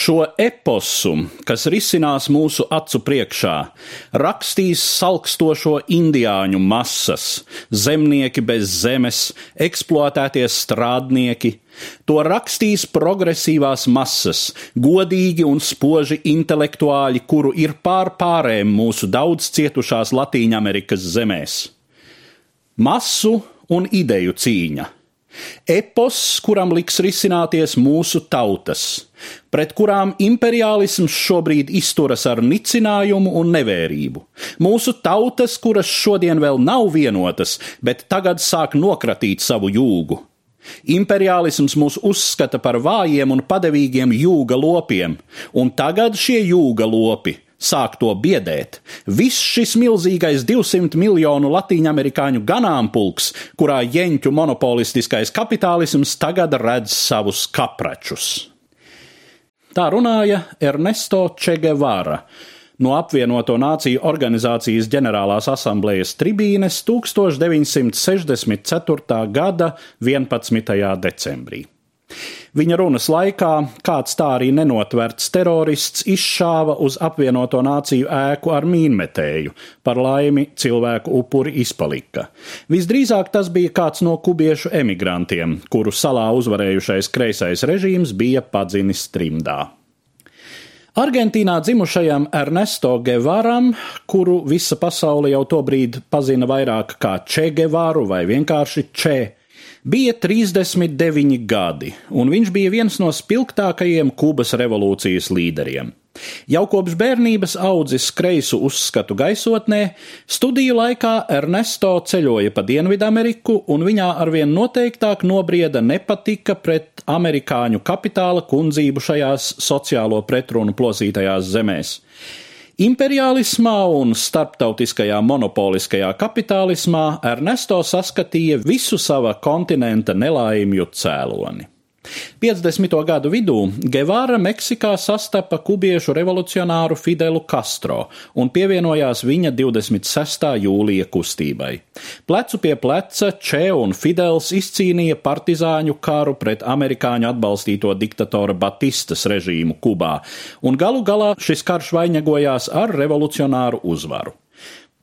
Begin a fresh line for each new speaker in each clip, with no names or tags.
Šo eposu, kas risinās mūsu acu priekšā, rakstīs salkstošo indiāņu masas, zemnieki bez zemes, eksploatētie strādnieki. To rakstīs progresīvās masas, godīgi un spoži intelektuāļi, kuru ir pār pārēm mūsu daudz cietušās Latīņamerikas zemēs. Masu un ideju cīņa Epos, kuram liks risināties mūsu tautas, pret kurām imperiālisms šobrīd izturas ar nicinājumu un nevērību. Mūsu tautas, kuras šodien vēl nav vienotas, bet tagad sāk nokratīt savu jūgu. Imperiālisms mūs uzskata par vājiem un padevīgiem jūga lopiem, un tagad šie jūga lopi sāk to biedēt. Viss šis milzīgais 200 miljonu latīņamerikāņu ganāmpulks, kurā jeņķu monopolistiskais kapitālisms tagad redz savus kapračus. Tā runāja Ernesto Čegevara no apvienoto nāciju organizācijas ģenerālās asamblējas tribīnes 1964. gada 11. decembrī. Viņa runas laikā kāds tā arī nenotverts terorists izšāva uz apvienoto nāciju ēku ar mīnmetēju. Par laimi cilvēku upuri izpalika. Visdrīzāk tas bija kāds no kubiešu emigrantiem, kuru salā uzvarējušais kreisais režīms bija padzinis trimdā. Argentīnā dzimušajam Ernesto Guevaram, kuru visa pasaule jau tobrīd pazina vairāk kā Che Guevaru vai vienkārši Che Bija 39 gadi, un viņš bija viens no spilgtākajiem Kubas revolūcijas līderiem. Jau kopš bērnības audzis kreisu uzskatu gaisotnē, studiju laikā Ernesto ceļoja pa Dienvidameriku, un viņā arvien noteiktāk nobrieda nepatika pret amerikāņu kapitāla kundzību šajās sociālo pretrunu plosītajās zemēs. Imperiālismā un starptautiskajā monopoliskajā kapitālismā Ernesto saskatīja visu sava kontinenta nelaimju cēloni. 50. gadu vidū Gevāra Meksikā sastapa kubiešu revolucionāru Fidelu Castro un pievienojās viņa 26. jūlija kustībai. Plecu pie pleca Če un Fidels izcīnīja partizāņu karu pret amerikāņu atbalstīto diktatora Batistas režīmu Kubā, un galu galā šis karš vainagojās ar revolucionāru uzvaru.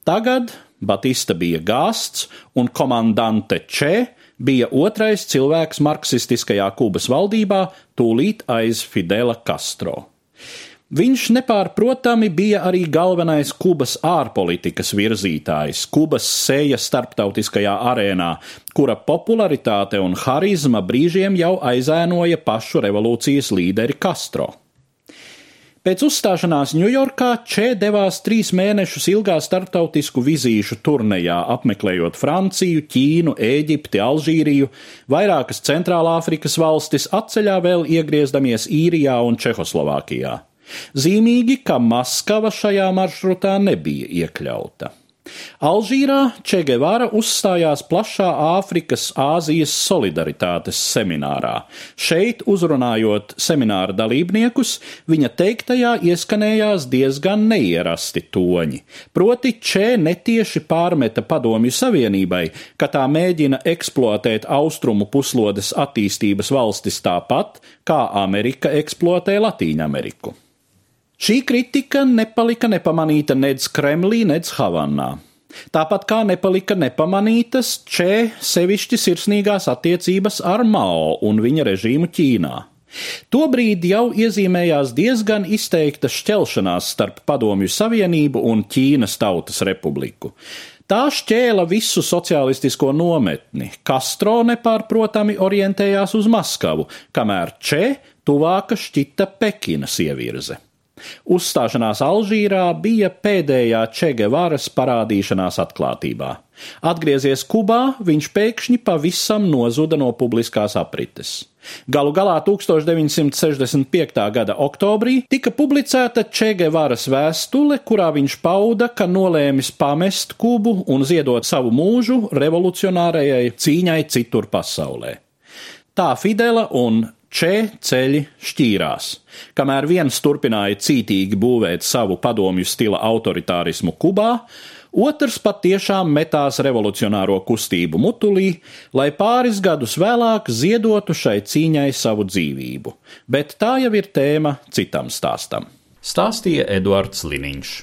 Tagad Batista bija gāsts un komandante Če bija otrais cilvēks marksistiskajā Kubas valdībā, tūlīt aiz Fidela Castro. Viņš nepārprotami bija arī galvenais Kubas ārpolitikas virzītājs, Kubas seja starptautiskajā arēnā, kura popularitāte un harizma brīžiem jau aizēnoja pašu revolūcijas līderi Castro. Pēc uzstāšanās Ņujorkā Če devās trīs mēnešus ilgā starptautisku vizīšu turnejā, apmeklējot Franciju, Ķīnu, Ēģipti, Alžīriju, vairākas Centrālāfrikas valstis, atceļā vēl iegriežamies Īrijā un Čehoslovākijā. Zīmīgi, ka Maskava šajā maršrutā nebija iekļauta. Alžīrā Čegevara uzstājās plašā Āfrikas Āzijas solidaritātes seminārā. Šeit, uzrunājot semināra dalībniekus, viņa teiktajā ieskanējās diezgan neierasti toņi. Proti, Če netieši pārmeta Padomju Savienībai, ka tā mēģina eksploatēt austrumu puslodes attīstības valstis tāpat, kā Amerika eksploatē Latīņameriku. Šī kritika nepalika nepamanīta nec Kremlī, nec Havanā. Tāpat kā nepalika nepamanītas Če sevišķi sirsnīgās attiecības ar Mao un viņa režīmu Ķīnā. Tobrīd jau iezīmējās diezgan izteikta šķelšanās starp Padomju Savienību un Ķīnas Tautas Republiku. Tā šķēla visu sociālistisko nometni. Castro nepārprotami orientējās uz Maskavu, kamēr Če tuvāka šķita Pekinas ievirze. Uzstāšanās Alžīrā bija pēdējā Čegevaras parādīšanās atklātībā. Atgriezies Kubā, viņš pēkšņi pavisam nozuda no publiskās aprites. Galu galā 1965. gada oktobrī tika publicēta Čegevaras vēstule, kurā viņš pauda, ka nolēmis pamest Kubu un ziedot savu mūžu revolucionārajai cīņai citur pasaulē. Tā Fidela un Če ceļi šķīrās. Kamēr viens turpināja cītīgi būvēt savu padomju stila autoritārismu Kubā, Otrs patiešām metās revolucionāro kustību mutulī, lai pāris gadus vēlāk ziedotu šai cīņai savu dzīvību, bet tā jau ir tēma citam stāstam. Stāstīja Eduards Liniņš.